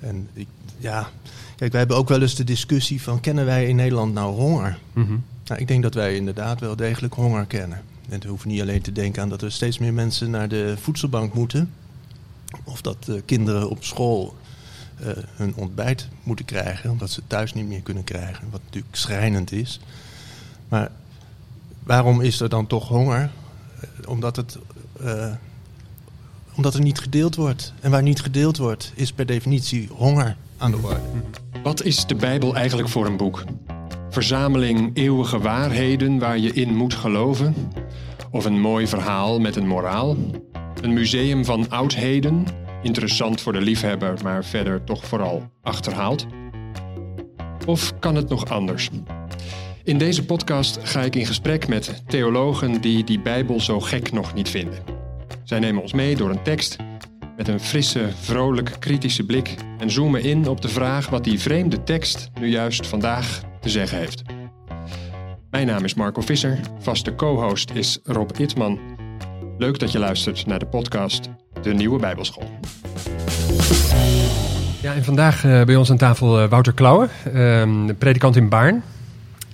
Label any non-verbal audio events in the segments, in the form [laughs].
En ik, ja, kijk, wij hebben ook wel eens de discussie van kennen wij in Nederland nou honger? Mhm. Nou, ik denk dat wij inderdaad wel degelijk honger kennen. En we hoeven niet alleen te denken aan dat er steeds meer mensen naar de voedselbank moeten. Of dat kinderen op school eh, hun ontbijt moeten krijgen, omdat ze het thuis niet meer kunnen krijgen. Wat natuurlijk schrijnend is. Maar waarom is er dan toch honger? Eh, omdat, het, eh, omdat er niet gedeeld wordt. En waar niet gedeeld wordt, is per definitie honger aan de orde. Wat is de Bijbel eigenlijk voor een boek? Verzameling eeuwige waarheden waar je in moet geloven? Of een mooi verhaal met een moraal? Een museum van oudheden? Interessant voor de liefhebber, maar verder toch vooral achterhaald? Of kan het nog anders? In deze podcast ga ik in gesprek met theologen die die Bijbel zo gek nog niet vinden. Zij nemen ons mee door een tekst met een frisse, vrolijk, kritische blik en zoomen in op de vraag wat die vreemde tekst nu juist vandaag te zeggen heeft. Mijn naam is Marco Visser, vaste co-host is Rob Itman. Leuk dat je luistert naar de podcast De Nieuwe Bijbelschool. Ja, en vandaag eh, bij ons aan tafel eh, Wouter Klauwen, ehm, predikant in Baarn.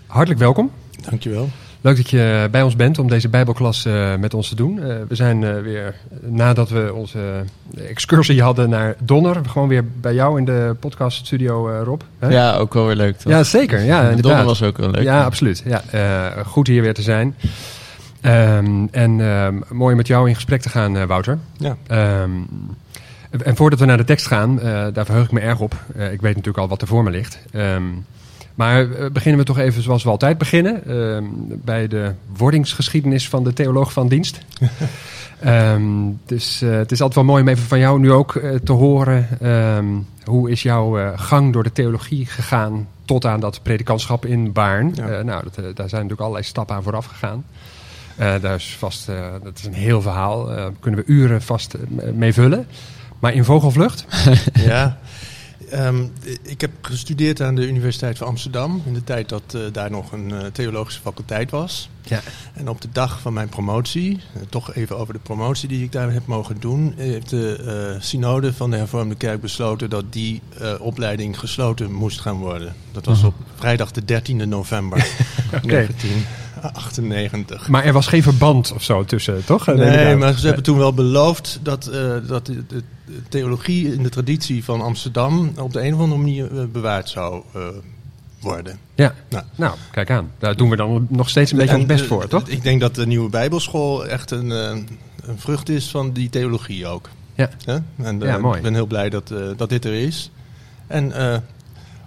Hartelijk welkom. Dankjewel. Leuk dat je bij ons bent om deze Bijbelklas eh, met ons te doen. Eh, we zijn eh, weer, nadat we onze excursie hadden naar Donner, gewoon weer bij jou in de podcaststudio, eh Rob. Hè? Ja, ook wel weer leuk. Toch? Ja, zeker. Ja, inderdaad. Donner was ook wel leuk. Ja, absoluut. Ja, eh, goed hier weer te zijn. Ehm, en ehm, mooi met jou in gesprek te gaan, eh, Wouter. Ja. Ehm, en voordat we naar de tekst gaan, eh, daar verheug ik me erg op. Eh, ik weet natuurlijk al wat er voor me ligt. Maar eh, beginnen we toch even zoals we altijd beginnen. ehm, bij de wordingsgeschiedenis van de theoloog van dienst. [laughs] Ehm, dus eh, het is altijd wel mooi om even van jou nu ook eh, te horen. ehm, hoe is jouw eh, gang door de theologie gegaan tot aan dat predikantschap in Baarn? Ja. Eh, nou, dat, daar zijn natuurlijk allerlei stappen aan vooraf gegaan. Eh, daar is vast, eh, dat is een heel verhaal. Daar kunnen we uren vast mee vullen. Maar in vogelvlucht? [laughs] Ja, Ehm, ik heb gestudeerd aan de Universiteit van Amsterdam. In de tijd dat eh, daar nog een eh, theologische faculteit was. Ja. En op de dag van mijn promotie, eh, toch even over de promotie die ik daar heb mogen doen. Heeft de synode van de Hervormde Kerk besloten dat die opleiding gesloten moest gaan worden. Dat was mhm. op vrijdag de 13e november [laughs] okay. 19. 98. Maar er was geen verband of zo tussen, toch? Nee, maar ze hebben toen wel beloofd dat, eh, dat de, de, theologie in de traditie van Amsterdam op de een of andere manier eh, bewaard zou eh, worden. Ja, nou. nou. kijk aan. Daar doen we dan nog steeds een beetje ons best voor, toch? Ik denk dat de nieuwe Bijbelschool echt een, een vrucht is van die theologie ook. Ja, ja? En, mooi. Ik ben heel blij dat, dat dit er is. En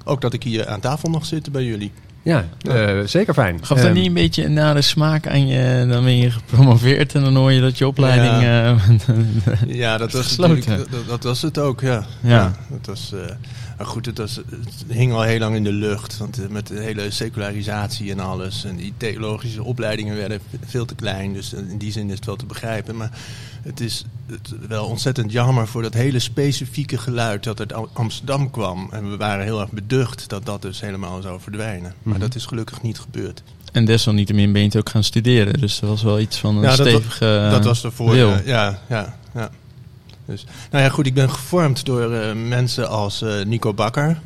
ook dat ik hier aan tafel nog zit bij jullie. Ja, eh, zeker fijn. Gaf dat Ehm, niet een beetje een nare smaak aan je? Dan ben je gepromoveerd en dan hoor je dat je opleiding... eh, [laughs] Ja, dat was, Gesloten. dat, dat was het ook, ja. Ja. dat was, eh, maar goed, het, was, het hing al heel lang in de lucht. Want met de hele secularisatie en alles. En die theologische opleidingen werden veel te klein. Dus in die zin is het wel te begrijpen. Maar het is het wel ontzettend jammer voor dat hele specifieke geluid dat uit Am- Amsterdam kwam. En we waren heel erg beducht dat dat dus helemaal zou verdwijnen. Maar Mhm. dat is gelukkig niet gebeurd. en desalniettemin ben je het ook gaan studeren. Dus dat was wel iets van een Ja, dat wa- stevige dat was ervoor. Ja, ja, ja, ja. Dus, nou ja, goed, ik ben gevormd door eh, mensen als eh, Nico Bakker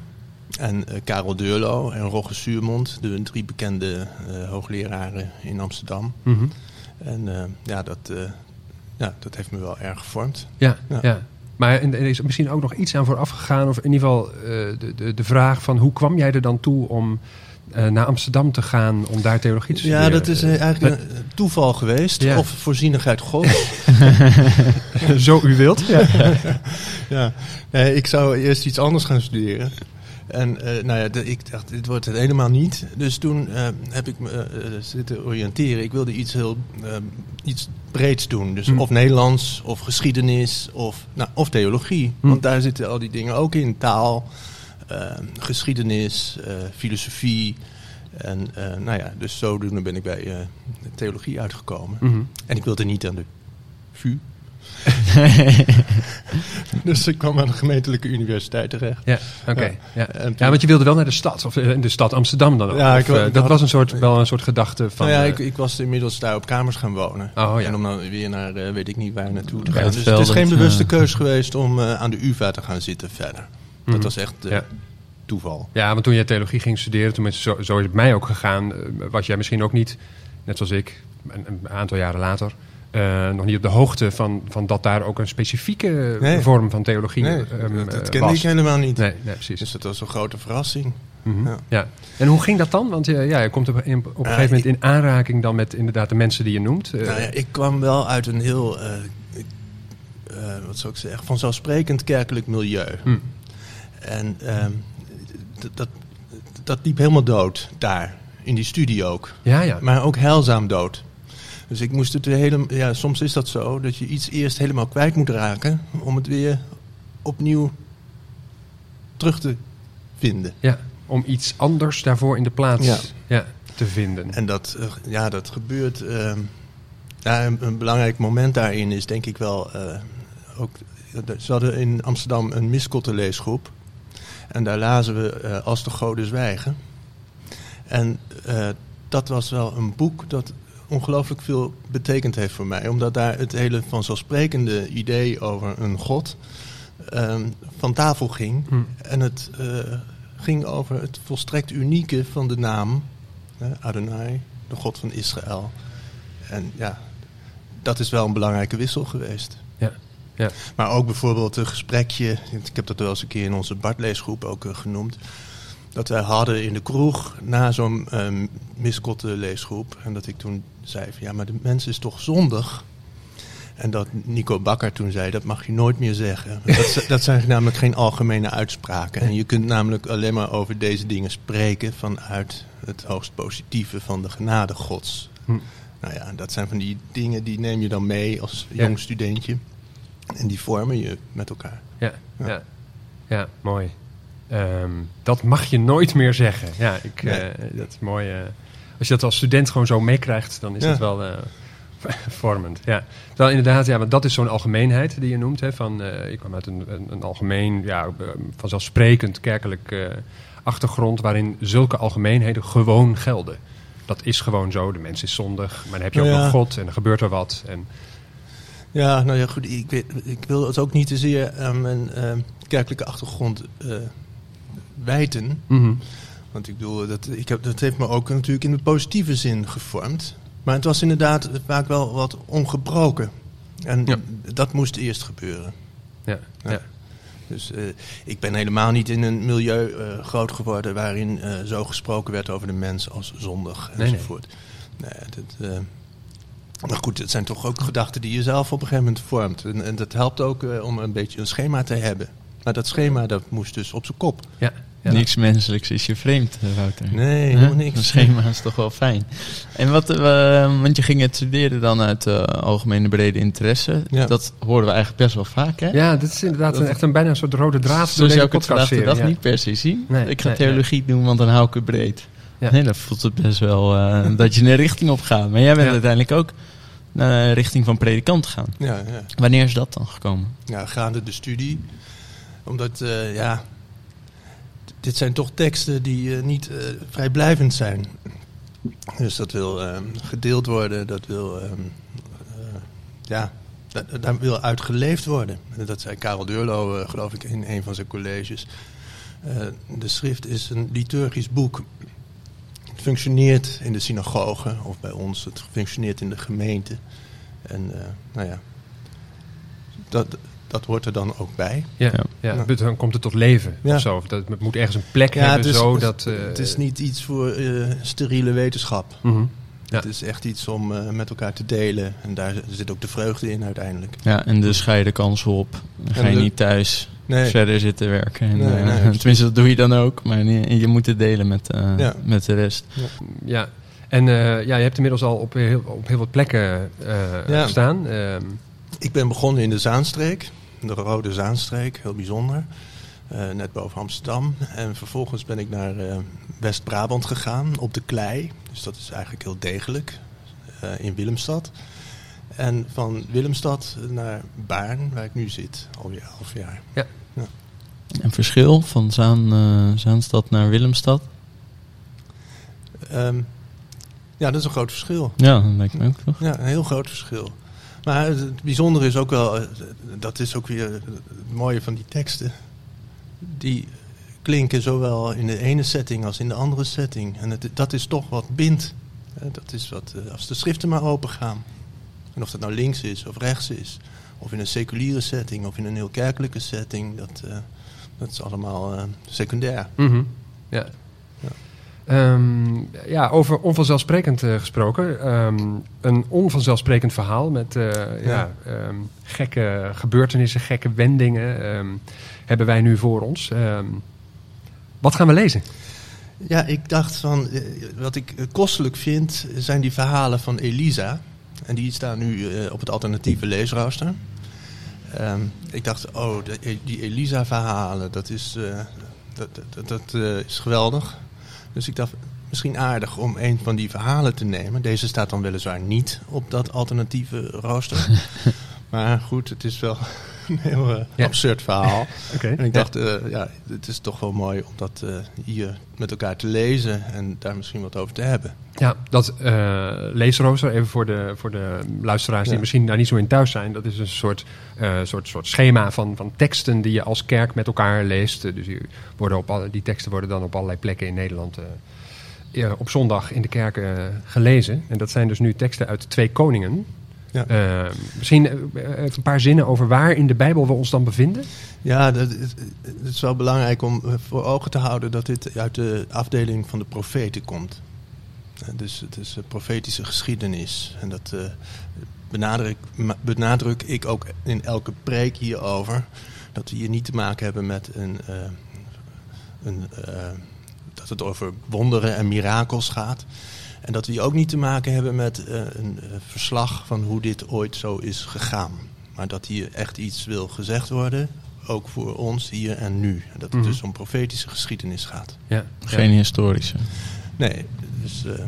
en eh, Karel Deurlo en Rogge Suurmond, de drie bekende eh, hoogleraren in Amsterdam. mhm. En eh, ja, dat, eh, ja, dat heeft me wel erg gevormd. Ja, ja. Ja. Maar en er is misschien ook nog iets aan vooraf gegaan, of in ieder geval eh, de, de, de vraag van hoe kwam jij er dan toe om eh, naar Amsterdam te gaan om daar theologie te studeren? Ja, dat is eh, eigenlijk een toeval geweest, Ja. of voorzienigheid God. [laughs] [laughs] Zo u wilt. Ja. [laughs] Ja, nee, ik zou eerst iets anders gaan studeren. En eh, nou ja, de- ik dacht, dit wordt het helemaal niet. Dus toen eh, heb ik me eh, zitten oriënteren. Ik wilde iets heel iets breeds doen. Dus Hm. of Nederlands, of geschiedenis, of, nou, of theologie. Hm. Want daar zitten al die dingen ook in. Taal, geschiedenis, filosofie. En nou ja, dus zodoende ben ik bij theologie uitgekomen. Mhm. En ik wilde niet aan de VU. [laughs] Dus ik kwam aan de gemeentelijke universiteit terecht. Ja, oké. Ja. Ja. Toen- want je wilde wel naar de stad, of eh, in de stad Amsterdam dan ook. Ja, Of, ik wil- eh, dat had- was een soort, wel een soort gedachte van... nou ja, ik, ik was inmiddels daar op kamers gaan wonen. Oh, ja. En om dan weer naar eh, weet ik niet waar naartoe te gaan. het Dus het is geen bewuste keus geweest om aan de UvA te gaan zitten verder. Dat Mhm. was echt Ja. toeval. Ja, want toen jij theologie ging studeren, tenminste zo, zo is het mij ook gegaan, was jij misschien ook niet, net zoals ik, een, een aantal jaren later, eh, nog niet op de hoogte van, van dat daar ook een specifieke Nee. vorm van theologie Nee, ehm, dat, dat eh, kende was. ik helemaal niet. Nee, nee, precies. Dus dat was een grote verrassing. Mhm. ja. ja. En hoe ging dat dan? Want eh, ja, je komt op, in- op een gegeven moment in aanraking dan met inderdaad de mensen die je noemt. Eh, Nou ja, ik kwam wel uit een heel, eh, eh, wat zou ik zeggen, vanzelfsprekend kerkelijk milieu. hm. En ehm, dat, dat liep helemaal dood daar, in die studie ook. Ja, ja. Maar ook heilzaam dood. Dus ik moest het weer helemaal, ja, soms is dat zo, dat je iets eerst helemaal kwijt moet raken om het weer opnieuw terug te vinden. ja. Om iets anders daarvoor in de plaats Ja. ja, te vinden. En dat, eh, ja, dat gebeurt. ehm, ja, een, een belangrijk moment daarin is denk ik wel. eh, ook, ze hadden in Amsterdam een miskottenleesgroep. En daar lazen we eh, Als de Goden Zwijgen. En eh, dat was wel een boek dat ongelooflijk veel betekend heeft voor mij. Omdat daar het hele vanzelfsprekende idee over een God ehm, van tafel ging. Hm. En het eh, ging over het volstrekt unieke van de naam Adonai, de God van Israël. En ja, dat is wel een belangrijke wissel geweest. Ja. Ja. Maar ook bijvoorbeeld een gesprekje, ik heb dat wel eens een keer in onze Bartleesgroep ook eh, genoemd. Dat wij hadden in de kroeg na zo'n um, miskotte leesgroep. En dat ik toen zei van ja, maar de mens is toch zondig? En dat Nico Bakker toen zei, dat mag je nooit meer zeggen. Dat, dat zijn namelijk geen algemene uitspraken. En je kunt namelijk alleen maar over deze dingen spreken vanuit het hoogst positieve van de genade gods. Hm. Nou ja, dat zijn van die dingen die neem je dan mee als Ja. jong studentje. En die vormen je met elkaar. Ja, ja. Ja. ja. mooi. Ehm, dat mag je nooit meer zeggen. Ja, ik, Nee. eh, dat is mooi. eh. als je dat als student gewoon zo meekrijgt, dan is Ja. dat wel eh, [laughs] vormend. Ja. Terwijl inderdaad, ja, want dat is zo'n algemeenheid die je noemt. Hè, van, ik kwam uit een, een, een algemeen, ja, vanzelfsprekend kerkelijk achtergrond... waarin zulke algemeenheden gewoon gelden. Dat is gewoon zo. De mens is zondig. Maar dan heb je ook ja. nog God en er gebeurt er wat. En, Ja, nou ja, goed. Ik, weet, ik wil het ook niet te zeer aan mijn kerkelijke achtergrond wijten. Mhm. Want ik bedoel, dat, ik heb, dat heeft me ook natuurlijk in de positieve zin gevormd. Maar het was inderdaad vaak wel wat ongebroken. En Ja. dat moest eerst gebeuren. ja, ja. Ja. Dus eh, ik ben helemaal niet in een milieu eh, groot geworden waarin eh, zo gesproken werd over de mens als zondig Nee, nee. enzovoort. Nee, dat, eh, maar goed, het zijn toch ook gedachten die je zelf op een gegeven moment vormt. En, en dat helpt ook om een beetje een schema te hebben. Maar dat schema dat moest dus op zijn kop. ja. Ja. Niks menselijks is je vreemd, Wouter. Nee, Huh? helemaal Een niks. schema is toch wel fijn. En wat, eh, want je ging het studeren dan uit eh, algemene brede interesse. Ja. Dat horen we eigenlijk best wel vaak, hè? Ja, dit is inderdaad een, echt een bijna een soort rode draad Zo zou ik het vandaag de dag ja. niet per se zien. Nee, ik ga nee, theologie doen, want dan hou ik het breed. Ja. Nee, dan voelt het best wel eh, dat je een richting op gaat. Maar jij bent Ja. uiteindelijk ook naar de richting van predikant gegaan. Ja, ja. Wanneer is dat dan gekomen? ja, gaande de studie. Omdat, eh, ja, dit zijn toch teksten die eh, niet eh, vrijblijvend zijn. Dus dat wil eh, gedeeld worden, dat wil, ja, da- daar wil uitgeleefd worden. En Dat zei Karel Deurlo, geloof ik, in een van zijn colleges. De schrift is een liturgisch boek. Het functioneert in de synagoge of bij ons, het functioneert in de gemeente. En nou ja, dat, dat hoort er dan ook bij. Ja, Ja. ja. dan komt het tot leven Ja. of zo. Dat, het moet ergens een plek Ja, hebben, het is, zo dat... eh, het is niet iets voor eh, steriele wetenschap. mhm. Ja. Het is echt iets om eh, met elkaar te delen. En daar zit ook de vreugde in uiteindelijk. Ja, en dus ga je de kans op. Dan ga En je de- niet thuis Nee, verder zitten werken. En, Nee, eh, [laughs] tenminste, dat doe je dan ook. Maar je, je moet het delen met, eh, Ja. met de rest. Ja, en eh, ja, je hebt inmiddels al op heel, op heel wat plekken eh, Ja. gestaan. Ehm, ik ben begonnen in de Zaanstreek. De Rode Zaanstreek, heel bijzonder. Eh, net boven Amsterdam. En vervolgens ben ik naar eh, West-Brabant gegaan, op de Klei. Dus dat is eigenlijk heel degelijk. eh, in Willemstad. En van Willemstad naar Baarn, waar ik nu zit, alweer elf jaar. Een verschil van Zaan, eh, Zaanstad naar Willemstad? Ehm, ja, dat is een groot verschil. Ja, dat lijkt me ook toch? Ja, een heel groot verschil. Maar het bijzondere is ook wel, eh, dat is ook weer het mooie van die teksten. die klinken zowel in de ene setting als in de andere setting. En dat is toch wat bindt. Dat is wat, eh, als de schriften maar open gaan. En of dat nou links is of rechts is. Of in een seculiere setting of in een heel kerkelijke setting. Dat, eh, dat is allemaal secundair. Mhm. Ja. Ehm, ja, over onvanzelfsprekend eh, gesproken. Ehm, een onvanzelfsprekend verhaal met eh, ja. ehm, gekke gebeurtenissen, gekke wendingen hebben wij nu voor ons. Wat gaan we lezen? Ja, ik dacht van, eh, wat ik kostelijk vind, zijn die verhalen van Elisa. En die staan nu op het alternatieve leesrooster. Ik dacht, oh, die Elisa-verhalen, dat is, dat, dat, dat is geweldig. Dus ik dacht, misschien aardig om een van die verhalen te nemen. Deze staat dan weliswaar niet op dat alternatieve rooster. [laughs] maar goed, het is wel [laughs] een heel eh, Ja. absurd verhaal. [laughs] En ik dacht, eh, ja, het is toch wel mooi om dat eh, hier met elkaar te lezen en daar misschien wat over te hebben. Ja, dat leesrooster, even voor de, voor de luisteraars die misschien daar niet zo in thuis zijn. Dat is een soort, soort, soort schema van, van teksten die je als kerk met elkaar leest. Dus die, worden op alle, die teksten worden dan op allerlei plekken in Nederland op zondag in de kerken gelezen. En dat zijn dus nu teksten uit Twee Koningen. Ja. Eh, misschien eh, even een paar zinnen over waar in de Bijbel we ons dan bevinden. Ja, dat, het, het is wel belangrijk om eh, voor ogen te houden dat dit uit de afdeling van de profeten komt. Eh, Dus het is profetische geschiedenis. En dat eh, benadruk, benadruk ik ook in elke preek hierover. Dat we hier niet te maken hebben met een, eh, een eh, dat het over wonderen en mirakels gaat. En dat we hier ook niet te maken hebben met eh, een eh, verslag van hoe dit ooit zo is gegaan. Maar dat hier echt iets wil gezegd worden, ook voor ons hier en nu. En dat het Mhm. dus om profetische geschiedenis gaat. Ja, Geen historische. Nee, dus eh,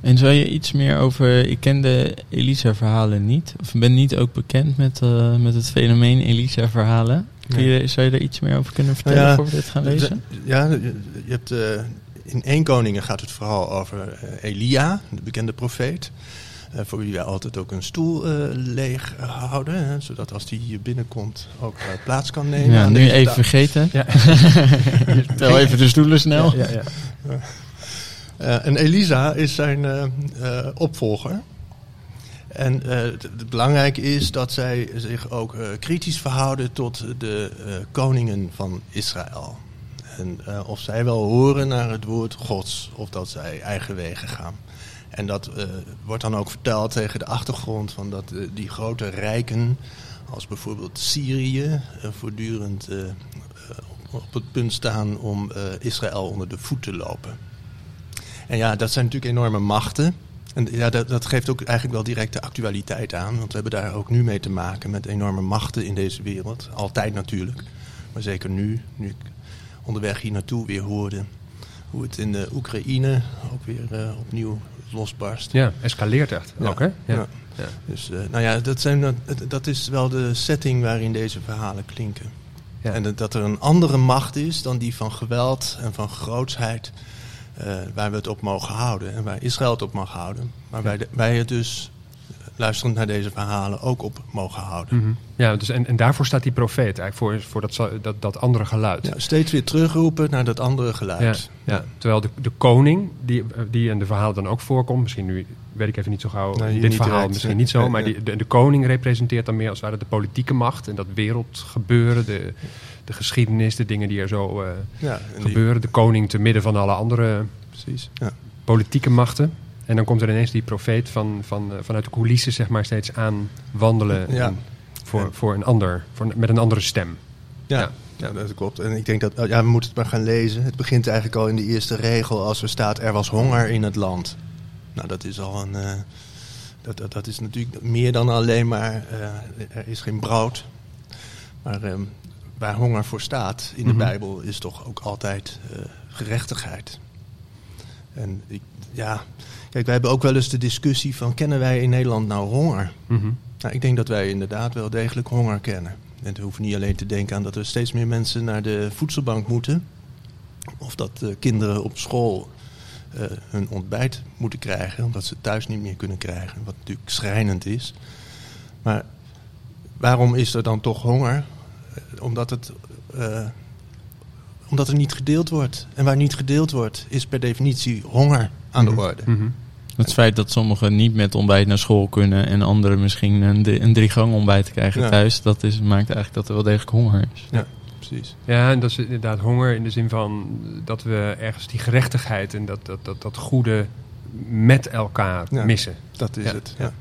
En zou je iets meer over... Ik ken de Elisa-verhalen niet. Of ben niet ook bekend met, eh, met het fenomeen Elisa-verhalen. Kun je, zou je daar iets meer over kunnen vertellen Nou ja, voor we dit gaan lezen? Ja, je je hebt, eh, in één koningen gaat het vooral over eh, Elia, de bekende profeet. eh, voor wie wij altijd ook een stoel eh, leeg houden. Hè, zodat als die hier binnenkomt ook plaats kan nemen. Ja, nu even vergeten. Ja. [laughs] Tel even de stoelen snel. Ja, ja, ja. Eh, en Elisa is zijn opvolger. En eh, het, belangrijke is dat zij zich ook eh, kritisch verhouden tot de eh, koningen van Israël. En eh, of zij wel horen naar het woord Gods, of dat zij eigen wegen gaan. En dat eh, wordt dan ook verteld tegen de achtergrond van dat eh, die grote rijken, als bijvoorbeeld Syrië, voortdurend op, het punt staan om Israël onder de voet te lopen. En ja, dat zijn natuurlijk enorme machten. En ja, dat, dat geeft ook eigenlijk wel direct de actualiteit aan. Want we hebben daar ook nu mee te maken met enorme machten in deze wereld. Altijd natuurlijk. Maar zeker nu, nu onderweg hier naartoe weer hoorde hoe het in de Oekraïne ook weer eh, opnieuw losbarst. Ja, escaleert echt Ja. ook, hè? Ja. Ja. Ja. Dus eh, nou ja, dat, zijn, dat, dat is wel de setting waarin deze verhalen klinken. Ja. En dat, er een andere macht is dan die van geweld en van grootsheid. eh, waar we het op mogen houden en waar Israël het op mag houden. Maar wij, de- wij het dus, eh, luisterend naar deze verhalen, ook op mogen houden. Mhm. Ja, dus en, en daarvoor staat die profeet eigenlijk voor, voor dat, dat, dat andere geluid. Ja, steeds weer terugroepen naar dat andere geluid. Ja, ja. Terwijl de, de koning, die, die in de verhalen dan ook voorkomt, misschien nu weet ik even niet zo gauw, hier dit verhaal direct, misschien niet zo, maar die, de, de koning representeert dan meer als het ware de politieke macht en dat wereldgebeuren, de, de geschiedenis, de dingen die er zo eh, Ja, die- gebeuren. De koning te midden van alle andere precies. Ja. politieke machten. En dan komt er ineens die profeet van, van, eh, vanuit de coulissen zeg maar steeds aan wandelen Ja. voor, Ja. voor een ander, voor, met een andere stem. Ja, Ja. ja. dat klopt. En ik denk dat, ja, we moeten het maar gaan lezen. Het begint eigenlijk al in de eerste regel als er staat, er was honger in het land. Nou, dat is al een, eh, dat, dat, dat is natuurlijk meer dan alleen maar, eh, er is geen brood. Maar ehm, waar honger voor staat in de Mhm. Bijbel is toch ook altijd gerechtigheid. En ik, ja, kijk, wij hebben ook wel eens de discussie van, kennen wij in Nederland nou honger? Mhm. Nou, ik denk dat wij inderdaad wel degelijk honger kennen. En we hoeven niet alleen te denken aan dat er steeds meer mensen naar de voedselbank moeten. Of dat eh, kinderen op school eh, hun ontbijt moeten krijgen, omdat ze het thuis niet meer kunnen krijgen. Wat natuurlijk schrijnend is. Maar waarom is er dan toch honger? Eh, Omdat het omdat er niet gedeeld wordt. En waar niet gedeeld wordt, is per definitie honger aan de orde. Mhm. Het feit dat sommigen niet met ontbijt naar school kunnen en anderen misschien een, drie- een drie gang ontbijt krijgen Ja. thuis, dat is, maakt eigenlijk dat er wel degelijk honger is. Precies. Ja, en dat is inderdaad honger in de zin van dat we ergens die gerechtigheid en dat, dat, dat, dat goede met elkaar Ja. missen. Dat is Ja, het. ja. Ja.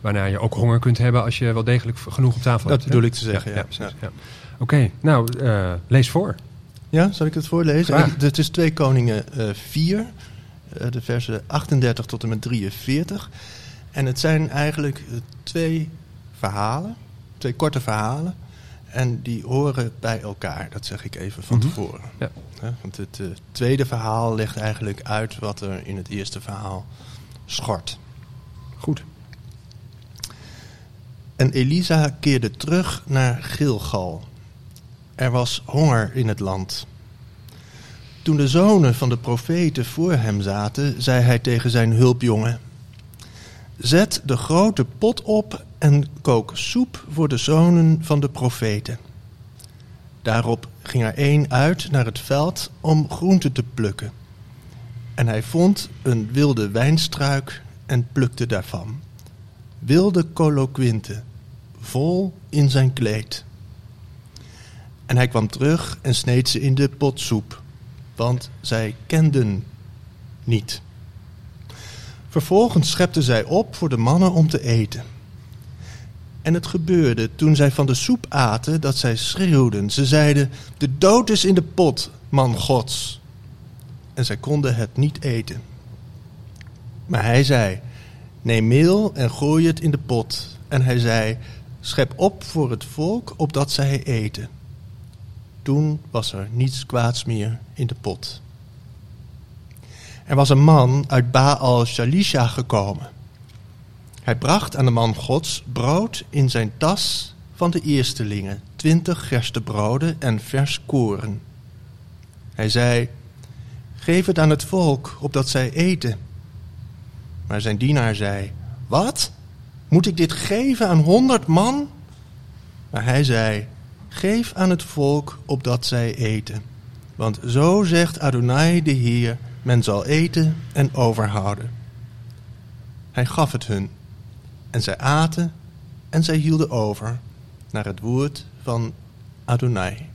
Waarna je ook honger kunt hebben als je wel degelijk genoeg op tafel Dat hebt. bedoel hè? ik te zeggen, ja. precies, ja. Oké, nou, eh, lees voor. Ja, zal ik het voorlezen? Het is 2 Koningen eh 4, eh, de versen 38 tot en met 43. En het zijn eigenlijk eh, twee verhalen, twee korte verhalen. En die horen bij elkaar, dat zeg ik even van Mhm. tevoren. Ja. Want het eh, tweede verhaal legt eigenlijk uit wat er in het eerste verhaal schort. Goed. En Elisa keerde terug naar Gilgal. Er was honger in het land. Toen de zonen van de profeten voor hem zaten, zei hij tegen zijn hulpjongen: Zet de grote pot op en kook soep voor de zonen van de profeten. Daarop ging er één uit naar het veld om groenten te plukken. En hij vond een wilde wijnstruik en plukte daarvan wilde coloquinte, vol in zijn kleed. En hij kwam terug en sneed ze in de pot soep, want zij kenden niet. Vervolgens schepte zij op voor de mannen om te eten. En het gebeurde toen zij van de soep aten dat zij schreeuwden. Ze zeiden: De dood is in de pot, man Gods. En zij konden het niet eten. Maar hij zei: Neem meel en gooi het in de pot. En hij zei: Schep op voor het volk, opdat zij eten. Toen was er niets kwaads meer in de pot. Er was een man uit Baal Shalisha gekomen. Hij bracht aan de man Gods brood in zijn tas van de eerstelingen, twintig gerstebroden en vers koren. Hij zei: Geef het aan het volk, opdat zij eten. Maar zijn dienaar zei: Wat? Moet ik dit geven aan honderd man? Maar hij zei: Geef aan het volk opdat zij eten. Want zo zegt Adonai de Heer: Men zal eten en overhouden. Hij gaf het hun. En zij aten en zij hielden over naar het woord van Adonai.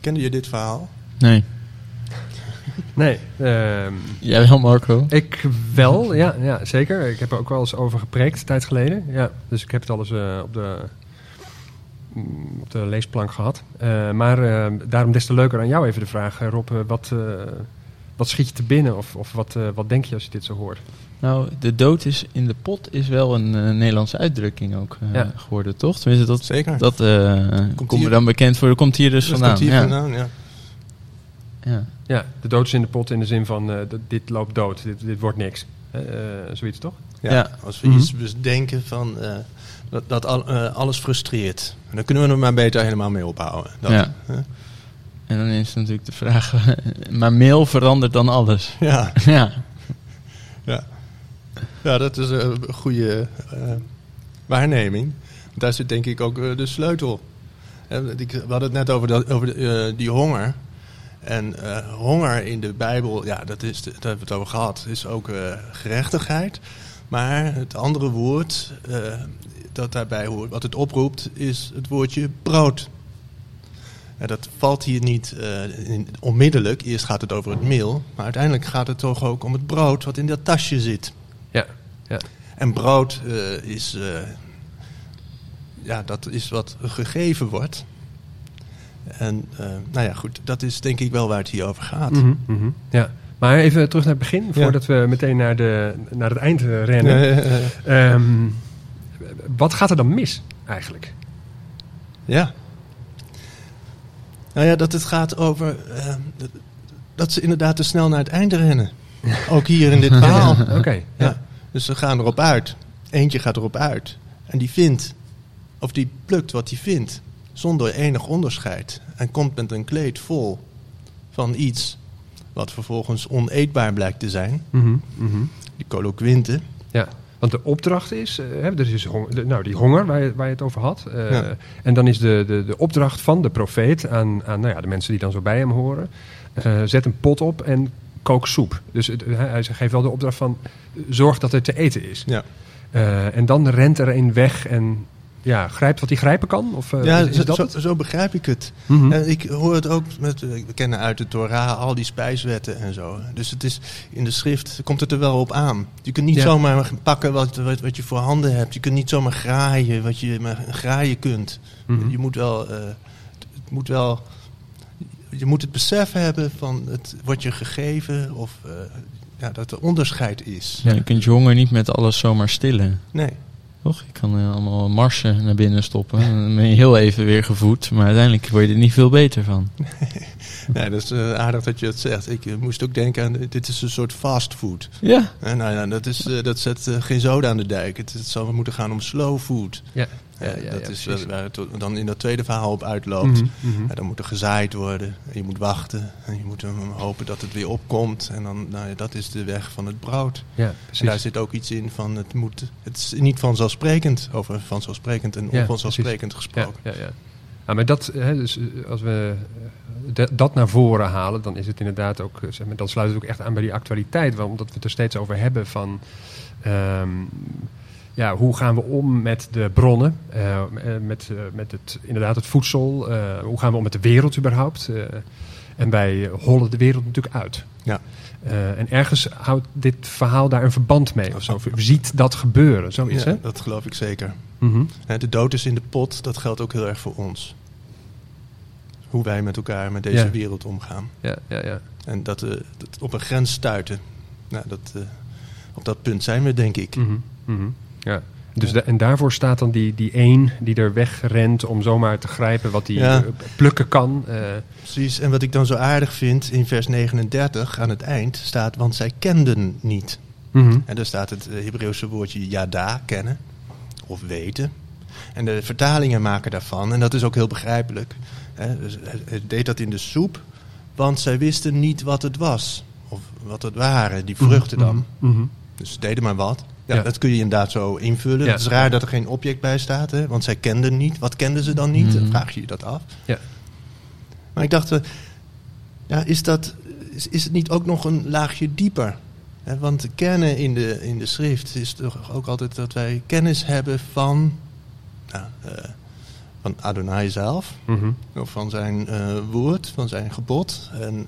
Kende je dit verhaal? Nee. Nee, ehm, Jij wel, Marco? ik wel, ja, ja, zeker. Ik heb er ook wel eens over gepreekt, een tijd geleden. Ja, dus ik heb het al eens eh, op, de, mm, op de leesplank gehad. Eh, maar eh, daarom des te leuker aan jou even de vraag, eh, Rob. wat, eh, wat schiet je te binnen of, of wat, eh, wat denk je als je dit zo hoort? Nou, de dood is in de pot is wel een Nederlandse uitdrukking ook eh, Ja. geworden, toch? Tenminste, dat, Zeker. dat eh, komt hier- dan bekend voor. Dat komt hier dus vandaan. komt hier ja. vandaan, ja. Ja. Ja, de dood is in de pot in de zin van eh, dit loopt dood, dit, dit wordt niks. Eh, zoiets toch? Ja, Ja. Als we Mhm. iets bedenken van eh, dat, dat al- alles frustreert. En dan kunnen we er maar beter helemaal mee ophouden. Dat, Ja. hè? En dan is natuurlijk de vraag, [laughs] maar mail verandert dan alles. ja. [laughs] ja. Ja. ja, dat is een goede eh, waarneming. Daar zit denk ik ook de sleutel. We hadden het net over, dat, over de, eh, die honger. En eh, honger in de Bijbel, ja, dat is, daar hebben we het over gehad, is ook eh, gerechtigheid. Maar het andere woord eh, dat daarbij hoort, wat het oproept, is het woordje brood. En dat valt hier niet in- onmiddellijk. Eerst gaat het over het meel. Maar uiteindelijk gaat het toch ook om het brood wat in dat tasje zit. Ja, ja. En brood is, ja, dat is wat gegeven wordt. En eh, nou ja, goed, dat is denk ik wel waar het hier over gaat. Mhm, mhm. ja. Maar even terug naar het begin, Ja. voordat we meteen naar, de, naar het eind rennen. Eh, eh, Ehm, wat gaat er dan mis eigenlijk? ja. Nou ja, dat het gaat over eh, dat- ze inderdaad te snel naar het einde rennen. [laughs] Ook hier in dit verhaal. Oké, ja. Dus ze gaan erop uit. Eentje gaat erop uit. En die vindt, of die plukt wat hij vindt, zonder enig onderscheid. En komt met een kleed vol van iets wat vervolgens oneetbaar blijkt te zijn. Mhm, mhm. Die coloquinte. Ja. Want de opdracht is, eh, hè, er is honger, de- nou, die honger waar je, waar je het over had. eh, Ja. En dan is de, de, de opdracht van de profeet aan, aan nou ja, de mensen die dan zo bij hem horen. eh, zet een pot op en kook soep. Dus het- hij, geeft wel de opdracht van, zorg dat er te eten is. Ja. En dan rent er een weg en ja, grijpt wat hij grijpen kan? Of, eh, ja, is, dat zo, het? zo begrijp ik het. Mhm. En ik hoor het ook, met, we kennen uit de Torah al die spijswetten en zo. Dus het is, in de schrift komt het er wel op aan. Je kunt niet Ja. zomaar pakken wat, wat, wat je voor handen hebt. Je kunt niet zomaar graaien wat je maar graaien kunt. Mhm. Je moet wel, eh, het moet wel, je moet het besef hebben van het wordt je gegeven of eh, ja, dat er onderscheid is. Ja, je kunt je honger niet met alles zomaar stillen. Nee. Toch? Je kan eh, allemaal marsen naar binnen stoppen. En dan ben je heel even weer gevoed. Maar uiteindelijk word je er niet veel beter van. [laughs] nee, dat is eh, aardig dat je het zegt. Ik eh, moest ook denken aan, dit is een soort fastfood. Ja. Nou ja, dat, is, eh, dat zet geen zoden aan de dijk. Het, het zal moeten gaan om slow food. Ja. Eh, Ja, ja, dat ja, is precies. eh, waar het dan in dat tweede verhaal op uitloopt. Mhm, mhm. Ja, dan moet er gezaaid worden. En je moet wachten. En je moet eh, hopen dat het weer opkomt. En dan, nou ja, dat is de weg van het brood. Ja, En daar zit ook iets in van het moet. Het is niet vanzelfsprekend. Over vanzelfsprekend en onvanzelfsprekend gesproken. ja, ja. Ja, maar dat, hè, dus, eh, als we eh, dat naar voren halen, dan is het inderdaad ook, eh, zeg maar, dan sluit het ook echt aan bij die actualiteit. Omdat we het er steeds over hebben van, ehm, ja, hoe gaan we om met de bronnen, eh, eh, met, eh, met het, inderdaad het voedsel, hoe gaan we om met de wereld überhaupt. en wij hollen de wereld natuurlijk uit. Ja. En ergens houdt dit verhaal daar een verband mee of zo. Ziet dat gebeuren, zoiets Ja, hè? dat geloof ik zeker. Mhm. Hè, De dood is in de pot, dat geldt ook heel erg voor ons. Hoe wij met elkaar, met deze Ja. wereld omgaan. Ja, ja, ja. En dat, dat op een grens stuiten. Nou, dat, op dat punt zijn we, denk ik. Mhm. Ja. Dus en daarvoor staat dan die, die één die er wegrent om zomaar te grijpen wat hij Ja. eh, plukken kan. eh, Precies. En wat ik dan zo aardig vind, in vers 39 aan het eind staat, want zij kenden niet. mhm. En daar staat het eh, Hebreeuwse woordje yada, kennen, of weten. En de vertalingen maken daarvan, en dat is ook heel begrijpelijk. Hè, dus deed dat in de soep, want zij wisten niet wat het was. Of wat het waren, die vruchten dan. Mhm. Dus ze deden maar wat. Ja. Dat kun je inderdaad zo invullen. Het is raar dat er geen object bij staat, hè? want zij kenden niet. Wat kenden ze dan niet? Dan Mhm. vraag je je dat af. Ja. Maar ik dacht, eh, ja, is, dat, is, is het niet ook nog een laagje dieper? Want kennen in de, in de schrift is toch ook altijd dat wij kennis hebben van, nou, eh, van Adonai zelf. Mhm. Of van zijn eh, woord, van zijn gebod. En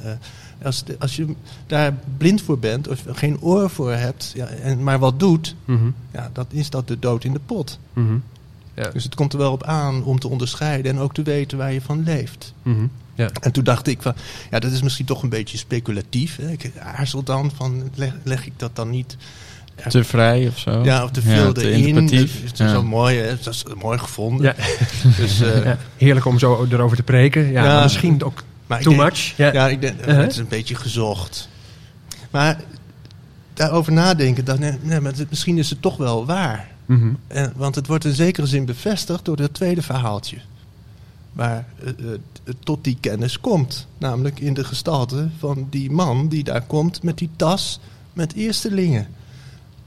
als, de- als je daar blind voor bent of geen oor voor hebt, ja, en maar wat doet, Mhm. ja, dat is dat de dood in de pot. Mhm. Ja. Dus het komt er wel op aan om te onderscheiden en ook te weten waar je van leeft. Mhm. Ja. En toen dacht ik van, ja, dat is misschien toch een beetje speculatief. Hè? Ik aarzel dan van, leg, leg ik dat dan niet ja, Te vrij of zo. ja, of te veel te erin. Het is Ja. zo mooi, hè? Dat is mooi gevonden. Ja. [laughs] Dus, eh, Ja. Heerlijk om zo erover te preken. Ja, Ja. misschien ook maar too denk- much. Ja. Ja, ik denk, Uh-huh. het is een beetje gezocht. Maar daarover nadenken, dan, nee, nee, maar het- misschien is het toch wel waar. Mhm. En, want het wordt in zekere zin bevestigd door dat tweede verhaaltje. Waar het tot die kennis komt. Namelijk in de gestalte van die man die daar komt met die tas met eerstelingen.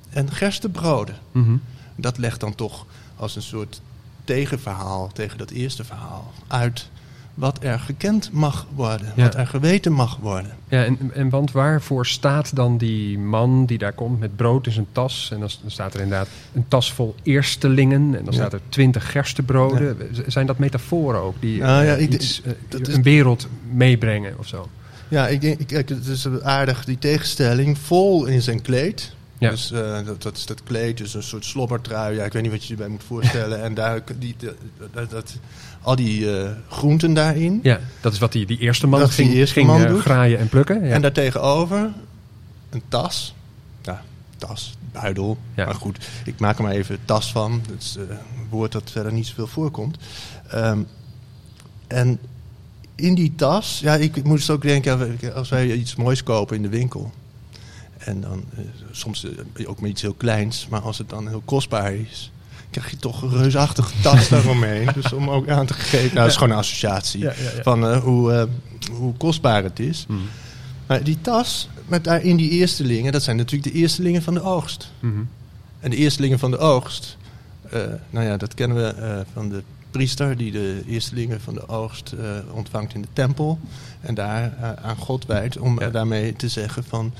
En gerstebroden. Mhm. Dat legt dan toch als een soort tegenverhaal tegen dat eerste verhaal uit wat er gekend mag worden, Ja. wat er geweten mag worden. Ja, en, en want waarvoor staat dan die man die daar komt met brood in zijn tas? En dan, staat er inderdaad een tas vol eerstelingen. En dan staat er twintig gerstebroden. Zijn dat metaforen ook die Nou ja, eh, ik- iets, eh, dat een wereld meebrengen of zo? Ja, ik denk, kijk, het is aardig die tegenstelling. Vol in zijn kleed. Ja. Dus eh, dat, dat is dat kleed, dus een soort slobbertrui. Ja, ik weet niet wat je je erbij moet voorstellen. [laughs] en daar, die, dat, al die eh, groenten daarin. Ja, dat is wat die, die eerste man Dat die ging, eerste ging man eh, doet. graaien en plukken. Ja. En daartegenover een tas. Ja, tas, buidel. Ja. Maar goed, ik maak er maar even tas van. Dat is eh, een woord dat verder niet zoveel voorkomt. Ehm, en in die tas, ja, ik moest ook denken, als wij iets moois kopen in de winkel. En dan soms ook maar iets heel kleins, maar als het dan heel kostbaar is, krijg je toch een reusachtige tas [laughs] daaromheen. Dus om ook aan te geven, nou, dat is gewoon een associatie van eh, hoe, eh, hoe kostbaar het is. Mhm. Maar die tas met daarin die eerstelingen, dat zijn natuurlijk de eerstelingen van de oogst. Mhm. En de eerstelingen van de oogst, eh, nou ja, dat kennen we van de priester die de eerstelingen van de oogst ontvangt in de tempel. En daar aan God wijdt om daarmee te zeggen van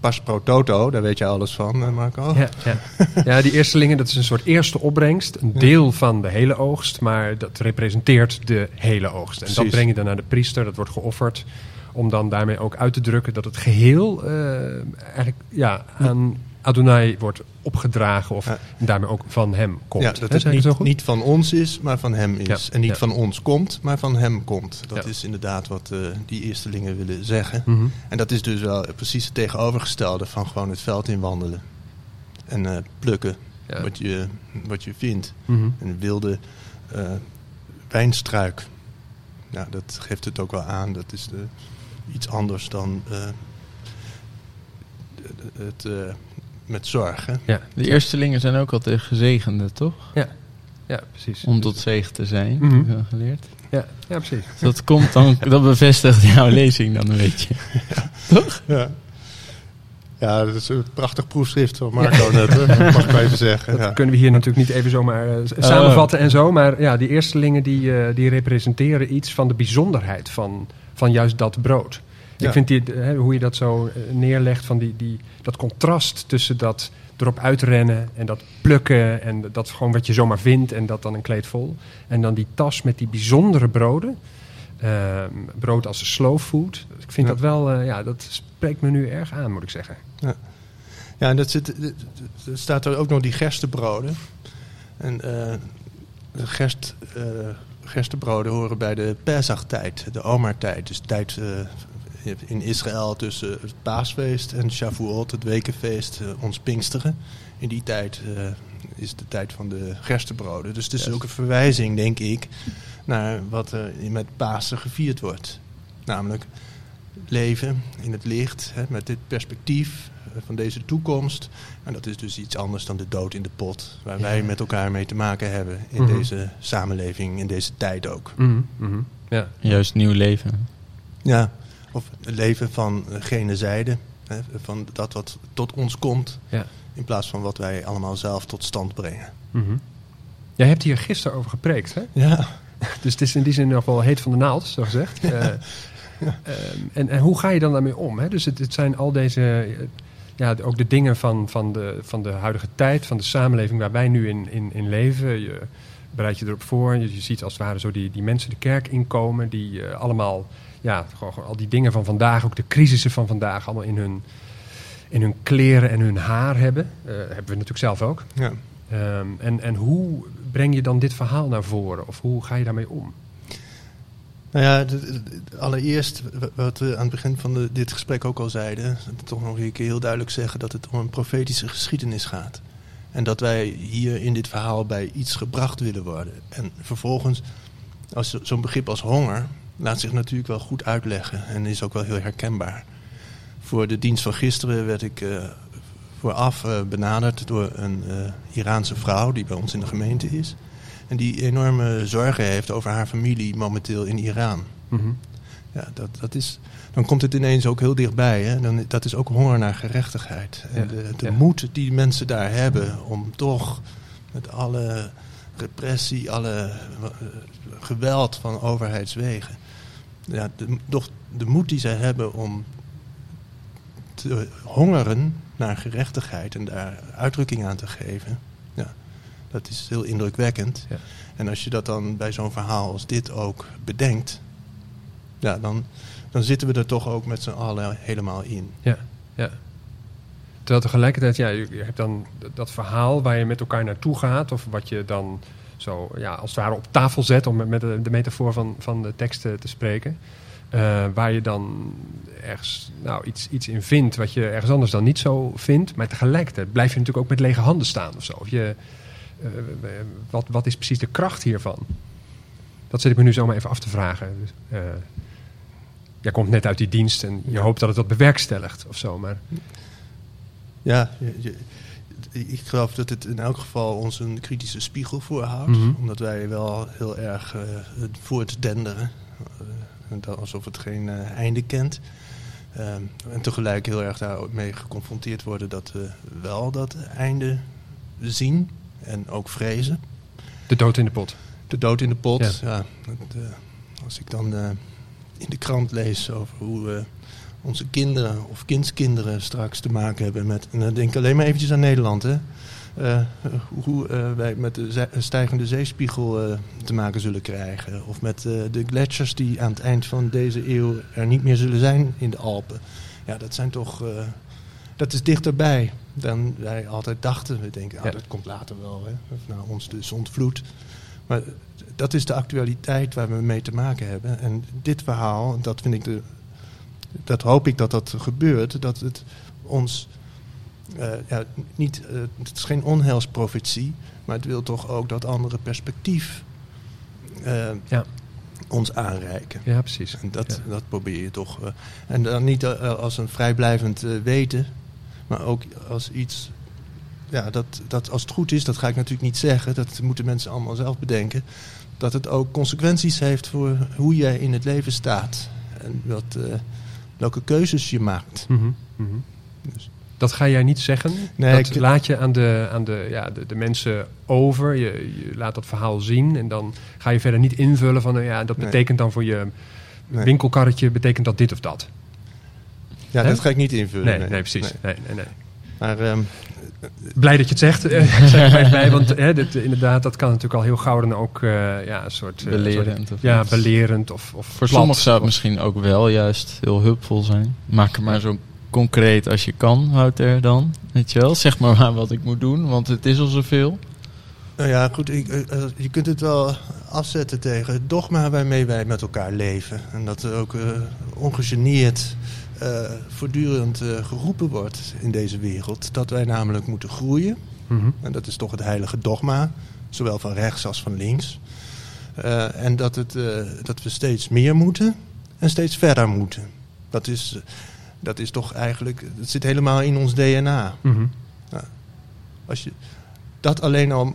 pas pro toto, daar weet je alles van, eh, Marco. Ja, ja. [laughs] ja, die eerstelingen, dat is een soort eerste opbrengst. Een deel van de hele oogst, maar dat representeert de hele oogst. En dat breng je dan naar de priester, dat wordt geofferd. Om dan daarmee ook uit te drukken dat het geheel eh, eigenlijk ja, aan Adonai wordt opgedragen. Of Ja. daarmee ook van hem komt. Ja, dat het het niet, niet van ons is, maar van hem is. Ja, En niet ja. van ons komt, maar van hem komt. Dat is inderdaad wat eh, die eerstelingen willen zeggen. Mhm. En dat is dus wel precies het tegenovergestelde van gewoon het veld inwandelen. En eh, plukken wat, je, wat je vindt. Mhm. Een wilde eh, wijnstruik. Ja, dat geeft het ook wel aan. Dat is de, iets anders dan het met zorg. Hè? Ja. De eerstelingen zijn ook altijd gezegende, toch? ja, precies. Om tot zegen te zijn, Mhm. heb ik wel geleerd. Ja, ja, precies. Dat komt dan, [laughs] dat bevestigt jouw lezing dan een beetje. Ja. Ja, dat is een prachtig proefschrift van Marco net, hè? mag ik even zeggen. Dat Ja. kunnen we hier natuurlijk niet even zomaar s- samenvatten en zo. Maar ja, die eerstelingen die, eh, die representeren iets van de bijzonderheid van, van juist dat brood. Ja. Ik vind die, hè, hoe je dat zo eh, neerlegt, van die, die, dat contrast tussen dat erop uitrennen en dat plukken en dat gewoon wat je zomaar vindt en dat dan een kleed vol. En dan die tas met die bijzondere broden. Ehm, brood als een slow food. Ik vind Ja. dat wel, eh, ja, dat spreekt me nu erg aan, moet ik zeggen. Ja, en dat zit, er staat er ook nog die gerstebroden. En eh de gerst, eh, gerstebroden horen bij de Pesach-tijd, de Omar-tijd. Dus tijd in Israël tussen het paasfeest en Shavuot, het wekenfeest, eh, ons Pinksteren. In die tijd eh, is de tijd van de gerstebroden. Dus het is ook een verwijzing, denk ik, naar wat er met Pasen gevierd wordt. Namelijk leven in het licht, hè, met dit perspectief eh, van deze toekomst. En dat is dus iets anders dan de dood in de pot, waar wij met elkaar mee te maken hebben in Mhm. deze samenleving, in deze tijd ook. Mhm, mhm. Ja. Juist nieuw leven. Ja, of leven van gene zijde, hè, van dat wat tot ons komt, Ja. in plaats van wat wij allemaal zelf tot stand brengen. Mhm. Jij hebt hier gisteren over gepreekt, hè? Ja, [laughs] Dus het is in die zin nog wel heet van de naald, zo gezegd. Eh, ehm, en, en hoe ga je dan daarmee om? Hè? Dus het, het zijn al deze, eh, ja, ook de dingen van, van, de, van de huidige tijd, van de samenleving waar wij nu in, in, in leven. Je bereidt je erop voor. Je, je ziet als het ware zo die, die mensen de kerk inkomen, die eh, allemaal, ja, gewoon, gewoon al die dingen van vandaag, ook de crisissen van vandaag, allemaal in hun, in hun kleren en hun haar hebben. Eh, hebben we natuurlijk zelf ook. ja. Ehm, en, en hoe breng je dan dit verhaal naar voren? Of hoe ga je daarmee om? Nou ja, allereerst, wat we aan het begin van de, dit gesprek ook al zeiden, toch nog een keer heel duidelijk zeggen dat het om een profetische geschiedenis gaat. En dat wij hier in dit verhaal bij iets gebracht willen worden. En vervolgens, als zo- zo'n begrip als honger, laat zich natuurlijk wel goed uitleggen en is ook wel heel herkenbaar. Voor de dienst van gisteren werd ik eh, vooraf eh, benaderd door een eh, Iraanse vrouw die bij ons in de gemeente is. En die enorme zorgen heeft over haar familie momenteel in Iran. Mhm. Ja, dat, dat is, dan komt het ineens ook heel dichtbij. Hè? Dan, dat is ook honger naar gerechtigheid. En Ja, de, de ja. moed die mensen daar hebben om toch met alle repressie, alle eh, geweld van overheidswegen. Ja, de, toch de moed die zij hebben om te hongeren naar gerechtigheid en daar uitdrukking aan te geven. Ja, dat is heel indrukwekkend. Ja. En als je dat dan bij zo'n verhaal als dit ook bedenkt, ja, dan, dan zitten we er toch ook met z'n allen helemaal in. Ja, ja. Terwijl tegelijkertijd, ja, je hebt dan dat verhaal waar je met elkaar naartoe gaat, of wat je dan zo, ja, als het ware op tafel zet, om met- de, metafoor van, van de teksten te spreken. eh, waar je dan ergens nou, iets, iets in vindt wat je ergens anders dan niet zo vindt. Maar tegelijkertijd blijf je natuurlijk ook met lege handen staan of zo. Of je, eh, wat, wat is precies de kracht hiervan? Dat zit ik me nu zomaar even af te vragen. Dus, eh, jij komt net uit die dienst en je hoopt dat het dat bewerkstelligt of zo. Maar Ja, je- je- ik geloof dat het in elk geval ons een kritische spiegel voorhoudt. Mhm. Omdat wij wel heel erg het voortdenderen. eh, alsof het geen eh, einde kent. Ehm, en tegelijk heel erg daarmee geconfronteerd worden dat we wel dat einde zien en ook vrezen. De dood in de pot. De dood in de pot, Ja. als ik dan in de krant lees over hoe onze kinderen of kindskinderen straks te maken hebben met... En dan denk ik alleen maar eventjes aan Nederland, hè. Eh, hoe eh, wij met de ze- stijgende zeespiegel eh, te maken zullen krijgen. Of met de gletsjers die aan het eind van deze eeuw er niet meer zullen zijn in de Alpen. Ja, dat zijn toch... dat is dichterbij dan wij altijd dachten. We denken, ah, Ja. dat komt later wel. Hè? Of nou, ons dus ontvloed. Maar dat is de actualiteit waar we mee te maken hebben. En dit verhaal, dat vind ik de. Dat hoop ik dat dat gebeurt. Dat het ons. eh, ja, niet, eh, het is geen onheilsprofetie. Maar het wil toch ook dat andere perspectief. eh, Ja. ons aanreiken. Ja, precies. En dat, Ja. dat probeer je toch. en dan niet als een vrijblijvend weten, maar ook als iets. Ja, dat, dat als het goed is, dat ga ik natuurlijk niet zeggen. Dat moeten mensen allemaal zelf bedenken. Dat het ook consequenties heeft voor hoe jij in het leven staat. En eh, welke keuzes je maakt. Mhm, mhm. Dus- Dat ga jij niet zeggen. Nee, dat ik- laat je aan, de, aan de, ja, de, de mensen over. Je, je laat dat verhaal zien. En dan ga je verder niet invullen van... nou ja, dat Nee. betekent dan voor je Nee. winkelkarretje... betekent dat dit of dat. Ja, dat ga ik niet invullen. Nee, nee, precies. Nee. Nee, nee, Maar ehm, Blij dat je het zegt. eh, ik [laughs] zeg maar even bij, want hè, dit, inderdaad, dat kan natuurlijk al heel gauw dan ook eh, ja, een soort... eh, Belerend soort- of ja, iets. belerend of, of Voor plat. sommigen zou het Of- misschien ook wel juist heel hulpvol zijn. Maak het maar zo concreet als je kan, Wouter, dan. Weet je wel? Zeg maar, maar [laughs] wat ik moet doen, want het is al zoveel. Nou ja, goed, ik, je kunt het wel afzetten tegen het dogma waarmee wij met elkaar leven. En dat ook eh, ongegeneerd eh, voortdurend eh, geroepen wordt in deze wereld. Dat wij namelijk moeten groeien. Mhm. En dat is toch het heilige dogma, zowel van rechts als van links. Eh, en dat, het, dat we steeds meer moeten en steeds verder moeten. Dat is, dat is toch eigenlijk, het zit helemaal in ons DNA Mhm. als je dat alleen al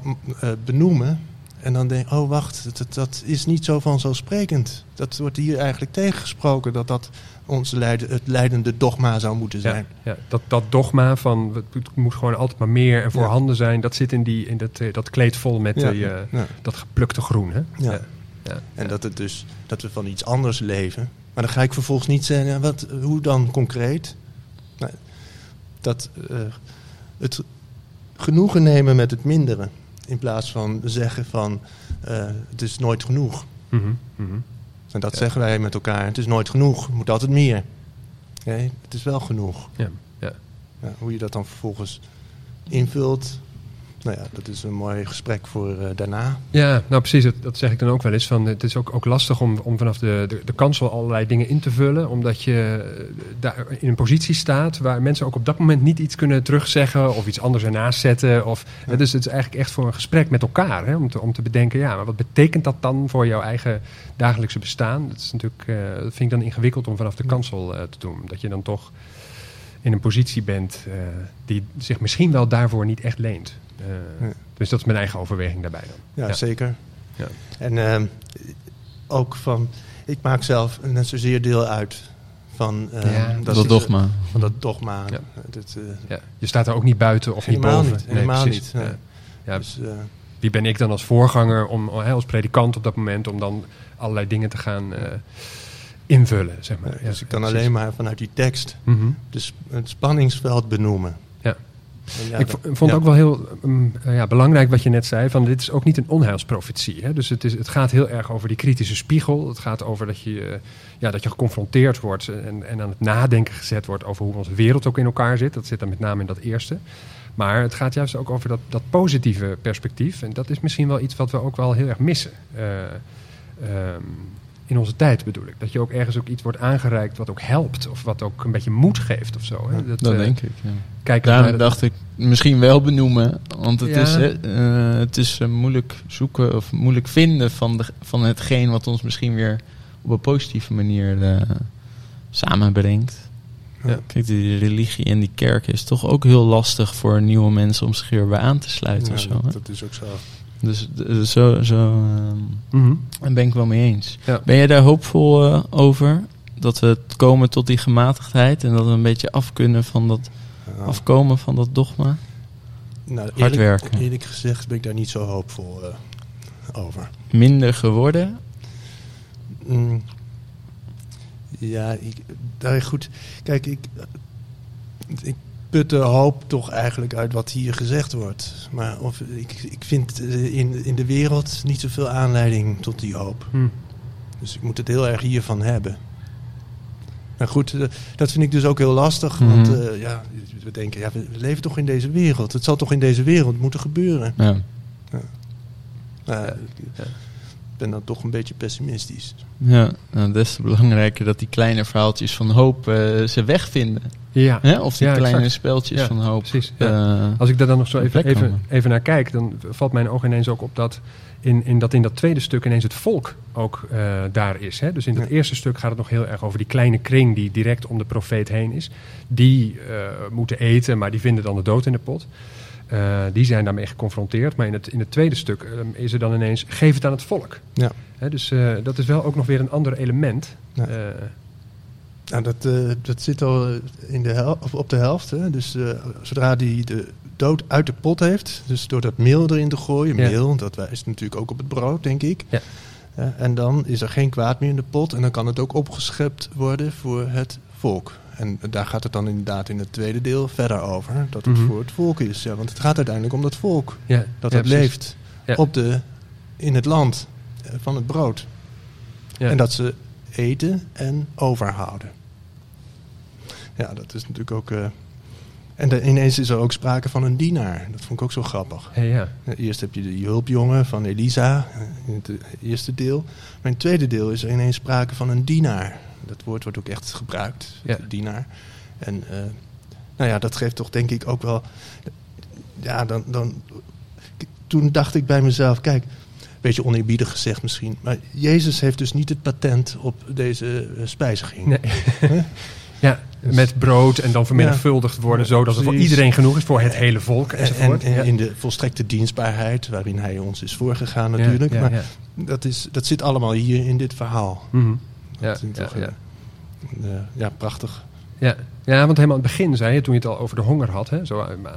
benoemen en dan denk je, oh wacht, dat, dat, dat is niet zo vanzelfsprekend. Dat wordt hier eigenlijk tegengesproken dat dat ons leiden, het leidende dogma zou moeten zijn. ja, dat, dat dogma van het moet- gewoon altijd maar meer en voorhanden zijn, dat zit in, die, in dat, eh, dat kleed vol met die, eh, dat geplukte groen. Hè? Ja. Ja. En dat, het dus, dat we van iets anders leven. Maar dan ga ik vervolgens niet zeggen, wat, hoe dan concreet? Nou, dat eh, het genoegen nemen met het mindere. In plaats van zeggen van het is nooit genoeg. Mhm, mhm. En dat Ja. zeggen wij met elkaar. Het is nooit genoeg. Er moet altijd meer. Nee, het is wel genoeg. Ja. Ja, hoe je dat dan vervolgens invult. Nou ja, dat is een mooi gesprek voor eh, daarna. Ja, nou precies, dat, dat zeg ik dan ook wel eens. Van, het is ook, ook lastig om, om vanaf de, de, de kansel allerlei dingen in te vullen. Omdat je eh, daar in een positie staat waar mensen ook op dat moment niet iets kunnen terugzeggen of iets anders ernaast zetten. Of, Ja. Dus het is eigenlijk echt voor een gesprek met elkaar. Hè, om, te, om te bedenken, ja, maar wat betekent dat dan voor jouw eigen dagelijkse bestaan? Dat, is natuurlijk, eh, dat vind ik dan ingewikkeld om vanaf de kansel te doen. Dat je dan toch in een positie bent die zich misschien wel daarvoor niet echt leent. Eh, Ja. Dus dat is mijn eigen overweging daarbij dan. Ja, Ja. zeker. Ja. En ehm, ook van, ik maak zelf net zozeer deel uit van, ehm, Ja, Dat, is, eh, dogma. van dat dogma. Ja. Dat, eh, Ja, je staat er ook niet buiten of Helemaal niet niet, boven. helemaal precies. niet, nee. Ja. Ja, dus, eh, wie ben ik dan als voorganger, om, hè, als predikant op dat moment, om dan allerlei dingen te gaan eh, invullen, zeg maar. dus Ja, ik kan precies. alleen maar vanuit die tekst Mhm. dus het spanningsveld benoemen. Ja. Ik vond ja. ook wel heel mm, eh, ja, belangrijk wat je net zei. Van dit is ook niet een onheilsprofetie. Hè? Dus het, is, het gaat heel erg over die kritische spiegel. Het gaat over dat je, eh, ja, dat je geconfronteerd wordt en, en aan het nadenken gezet wordt over hoe onze wereld ook in elkaar zit. Dat zit dan met name in dat eerste. Maar het gaat juist ook over dat, dat positieve perspectief. En dat is misschien wel iets wat we ook wel heel erg missen. Ehm, in onze tijd bedoel ik. Dat je ook ergens ook iets wordt aangereikt wat ook helpt. Of wat ook een beetje moed geeft of zo. Hè? Dat eh, denk ik, ja. Naar Daarom dacht ik misschien wel benoemen. Want het Ja. is, hè, eh, het is eh, moeilijk zoeken of moeilijk vinden van, de, van hetgeen wat ons misschien weer op een positieve manier eh, samenbrengt. Ja. Kijk, die religie en die kerk is toch ook heel lastig voor nieuwe mensen om zich hier bij aan te sluiten Ja, of zo. dat is ook zo. Dus d- zo, zo ehm, Mhm. daar ben ik wel mee eens. Ja. Ben jij daar hoopvol eh, over? dat we komen tot die gematigdheid en dat we een beetje af kunnen van dat, Ja. afkomen van dat dogma. Nou, Hard eerlijk, werken. eerlijk gezegd ben ik daar niet zo hoopvol eh, over. Minder geworden. Mm. Ja, ik, daar goed. Kijk, ik, ik put de hoop toch eigenlijk uit wat hier gezegd wordt. Maar of, ik, ik vind eh, in, in de wereld niet zoveel aanleiding tot die hoop. Hm. Dus ik moet het heel erg hiervan hebben. Maar goed, eh, dat vind ik dus ook heel lastig. Mhm. Want eh, ja, we denken, ja, we leven toch in deze wereld. Het zal toch in deze wereld moeten gebeuren. Ja. Maar ik ben dan toch een beetje pessimistisch. Ja, nou, des te belangrijker dat die kleine verhaaltjes van hoop eh, ze wegvinden. Ja, Hè? Of die Ja, kleine exact. speltjes van hoop. precies. Eh, Als ik daar dan nog zo even, even, even naar kijk, dan valt mijn oog ineens ook op dat in, in dat in dat tweede stuk ineens het volk ook eh, daar is. Hè? Dus in dat Ja. eerste stuk gaat het nog heel erg over die kleine kring die direct om de profeet heen is. Die eh, moeten eten, maar die vinden dan de dood in de pot. Die zijn daarmee geconfronteerd. Maar in het, in het tweede stuk is er dan ineens, geef het aan het volk. Ja. Hè, dus dat is wel ook nog weer een ander element. Ja. Nou, dat, eh, dat zit al eh, in de hel- op, op de helft. Hè? Dus eh, zodra hij de dood uit de pot heeft, dus door dat meel erin te gooien, Ja. meel, dat wijst natuurlijk ook op het brood, denk ik. Ja. En dan is er geen kwaad meer in de pot en dan kan het ook opgeschept worden voor het volk. En daar gaat het dan inderdaad in het tweede deel verder over, dat het Mhm. voor het volk is. Ja, want het gaat uiteindelijk om dat volk, ja, dat het leeft op de, in het land van het brood. Ja. En dat ze eten en overhouden. Ja, dat is natuurlijk ook. eh, en de- ineens is er ook sprake van een dienaar. Dat vond ik ook zo grappig. Ja, ja. Eerst heb je de hulpjongen van Elisa eh, in het eh, eerste deel. Maar in het tweede deel is er ineens sprake van een dienaar. Dat woord wordt ook echt gebruikt, Ja. dienaar. En nou ja, dat geeft toch denk ik ook wel. Ja, dan, dan. Toen dacht ik bij mezelf: kijk, een beetje oneerbiedig gezegd misschien. Maar Jezus heeft dus niet het patent op deze spijziging. Nee. [laughs] ja, met brood en dan vermenigvuldigd worden, Ja, zodat het voor iedereen genoeg is, voor het hele volk En, enzovoort. en in de volstrekte dienstbaarheid, waarin hij ons is voorgegaan natuurlijk. Ja, ja, maar. Dat, is, dat zit allemaal hier in dit verhaal. Ja, Dat is ja, toch, ja. eh, eh, ja, prachtig. Ja. ja, want helemaal aan het begin zei je, toen je het al over de honger had, hè, zo aan-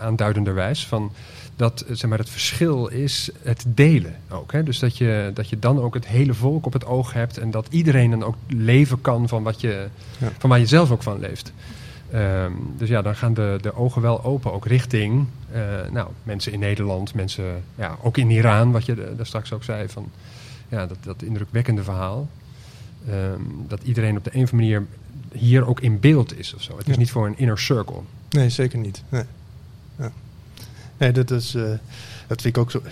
aanduidenderwijs, van dat eh, zeg maar, het verschil is het delen ook. Hè? Dus dat je, dat je dan ook het hele volk op het oog hebt en dat iedereen dan ook leven kan van, wat je, Ja. van waar je zelf ook van leeft. Ehm, dus ja, dan gaan de, de ogen wel open, ook richting eh, nou, mensen in Nederland, mensen ja, ook in Iran, wat je de- daar straks ook zei, van ja, dat, dat indrukwekkende verhaal. Ehm, dat iedereen op de een of andere manier hier ook in beeld is of zo. Het is niet voor een inner circle. Nee, zeker niet. Nee, ja. Nee dat, is, eh, dat vind ik ook zo.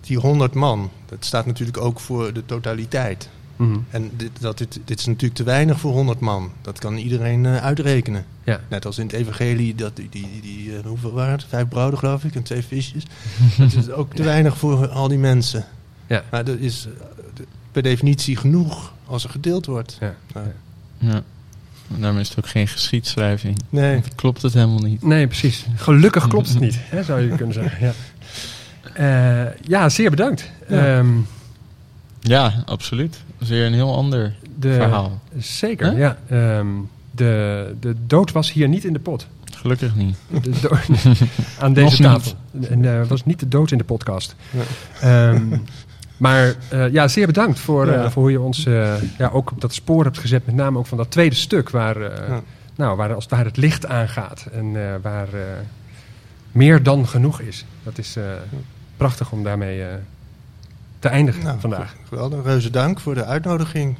Die 100 man, dat staat natuurlijk ook voor de totaliteit. Mhm. En dit, dat, dit, dit is natuurlijk te weinig voor 100 man. Dat kan iedereen eh, uitrekenen. Ja. Net als in het evangelie, dat die, die, die eh, hoeveel waren het? Vijf broden geloof ik en twee visjes. [laughs] dat is ook te weinig voor al die mensen. Ja. Maar dat is per definitie genoeg als er gedeeld wordt. Ja. Ja. ja. En daarom is het ook geen geschiedschrijving. Nee, klopt het helemaal niet. Nee, precies. Gelukkig klopt het [laughs] niet, hè, zou je kunnen zeggen. Ja, Eh, ja zeer bedankt. Ja. Ehm, Ja, absoluut. Dat is weer een heel ander de, verhaal. Zeker, Huh? ja. Ehm, de, de dood was hier niet in de pot. Gelukkig niet. De [laughs] aan deze tafel. En eh, was niet de dood in de podcast. Ehm, maar eh, ja, zeer bedankt voor, eh, Ja. voor hoe je ons eh, ja, ook op dat spoor hebt gezet. Met name ook van dat tweede stuk waar, eh, Ja. nou, waar als het ware het licht aangaat. En eh, waar eh, meer dan genoeg is. Dat is eh, prachtig om daarmee eh, te eindigen Nou, vandaag. Geweldig. Reuze dank voor de uitnodiging.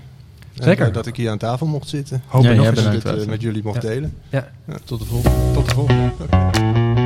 En, Zeker. dat ik hier aan tafel mocht zitten. Hoop Ja, ik nog En bedankt, dit eh, met jullie mocht Ja. delen. Ja. Tot de volgende. tot de volgende.